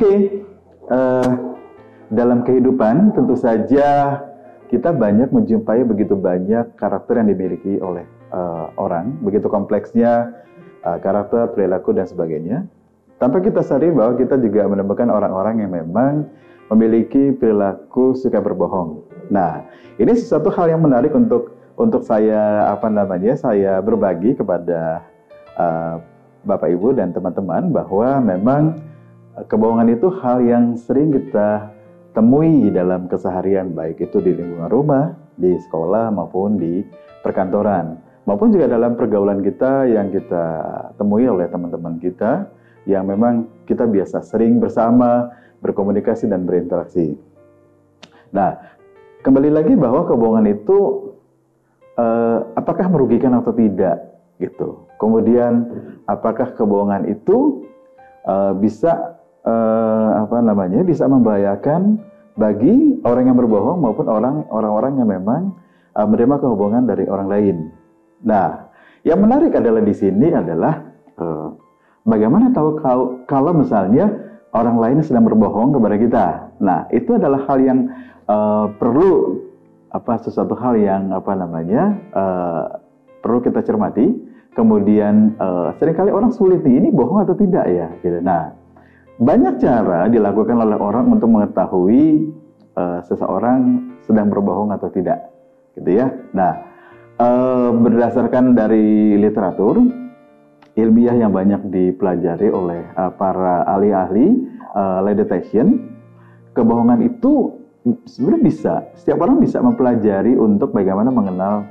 Oke, uh, dalam kehidupan tentu saja kita banyak menjumpai begitu banyak karakter yang dimiliki oleh uh, orang, begitu kompleksnya uh, karakter, perilaku dan sebagainya. Tanpa kita sadari bahwa kita juga menemukan orang-orang yang memang memiliki perilaku suka berbohong. Nah, ini sesuatu hal yang menarik untuk untuk saya apa namanya saya berbagi kepada uh, Bapak Ibu dan teman-teman bahwa memang kebohongan itu hal yang sering kita temui dalam keseharian baik itu di lingkungan rumah, di sekolah maupun di perkantoran maupun juga dalam pergaulan kita yang kita temui oleh teman-teman kita yang memang kita biasa sering bersama berkomunikasi dan berinteraksi. Nah, kembali lagi bahwa kebohongan itu eh, apakah merugikan atau tidak gitu. Kemudian apakah kebohongan itu eh, bisa eh, apa namanya bisa membahayakan bagi orang yang berbohong maupun orang orang-orang yang memang uh, menerima kebohongan dari orang lain. Nah, yang menarik adalah di sini adalah uh, bagaimana tahu kalau, kalau misalnya orang lain sedang berbohong kepada kita. Nah, itu adalah hal yang uh, perlu apa sesuatu hal yang apa namanya uh, perlu kita cermati. Kemudian uh, sering kali orang sulit nih, ini bohong atau tidak ya? Gitu. Nah, banyak cara dilakukan oleh orang untuk mengetahui uh, seseorang sedang berbohong atau tidak, gitu ya. Nah, uh, berdasarkan dari literatur ilmiah yang banyak dipelajari oleh uh, para ahli-ahli uh, lie detection, kebohongan itu sebenarnya bisa, setiap orang bisa mempelajari untuk bagaimana mengenal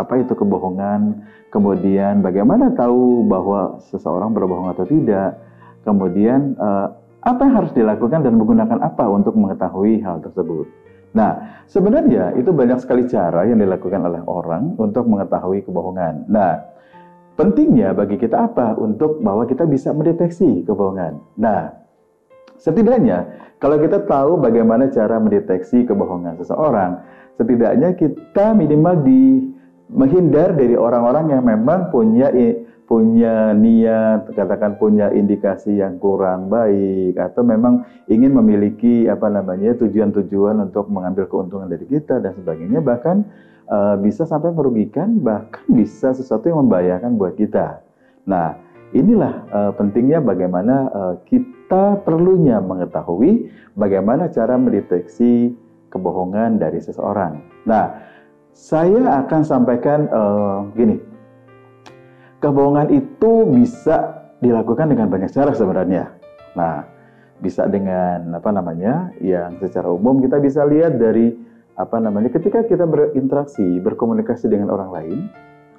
apa itu kebohongan, kemudian bagaimana tahu bahwa seseorang berbohong atau tidak, Kemudian uh, apa yang harus dilakukan dan menggunakan apa untuk mengetahui hal tersebut. Nah, sebenarnya itu banyak sekali cara yang dilakukan oleh orang untuk mengetahui kebohongan. Nah, pentingnya bagi kita apa? Untuk bahwa kita bisa mendeteksi kebohongan. Nah, setidaknya kalau kita tahu bagaimana cara mendeteksi kebohongan seseorang, setidaknya kita minimal di menghindar dari orang-orang yang memang punya punya niat, katakan punya indikasi yang kurang baik, atau memang ingin memiliki apa namanya tujuan-tujuan untuk mengambil keuntungan dari kita dan sebagainya, bahkan uh, bisa sampai merugikan, bahkan bisa sesuatu yang membahayakan buat kita. Nah, inilah uh, pentingnya bagaimana uh, kita perlunya mengetahui bagaimana cara mendeteksi kebohongan dari seseorang. Nah, saya akan sampaikan uh, gini kebohongan itu bisa dilakukan dengan banyak cara sebenarnya. Nah, bisa dengan apa namanya? Yang secara umum kita bisa lihat dari apa namanya? Ketika kita berinteraksi, berkomunikasi dengan orang lain,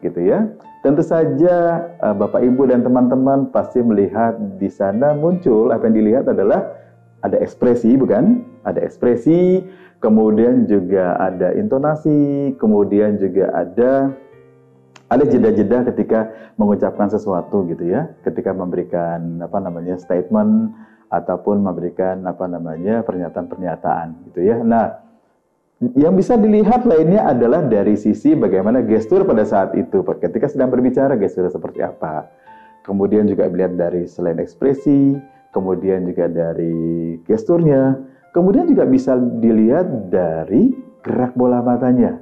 gitu ya. Tentu saja eh, Bapak Ibu dan teman-teman pasti melihat di sana muncul apa yang dilihat adalah ada ekspresi, bukan? Ada ekspresi, kemudian juga ada intonasi, kemudian juga ada ada jeda-jeda ketika mengucapkan sesuatu gitu ya, ketika memberikan apa namanya statement ataupun memberikan apa namanya pernyataan-pernyataan gitu ya. Nah, yang bisa dilihat lainnya adalah dari sisi bagaimana gestur pada saat itu, ketika sedang berbicara gestur seperti apa. Kemudian juga dilihat dari selain ekspresi, kemudian juga dari gesturnya, kemudian juga bisa dilihat dari gerak bola matanya.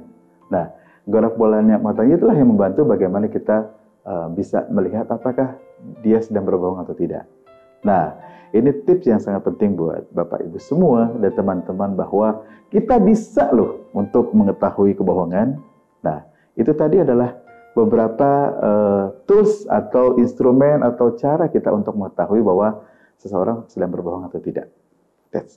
Nah, gerak bolanya matanya itulah yang membantu bagaimana kita uh, bisa melihat apakah dia sedang berbohong atau tidak. Nah, ini tips yang sangat penting buat Bapak Ibu semua dan teman-teman bahwa kita bisa loh untuk mengetahui kebohongan. Nah, itu tadi adalah beberapa uh, tools atau instrumen atau cara kita untuk mengetahui bahwa seseorang sedang berbohong atau tidak. That's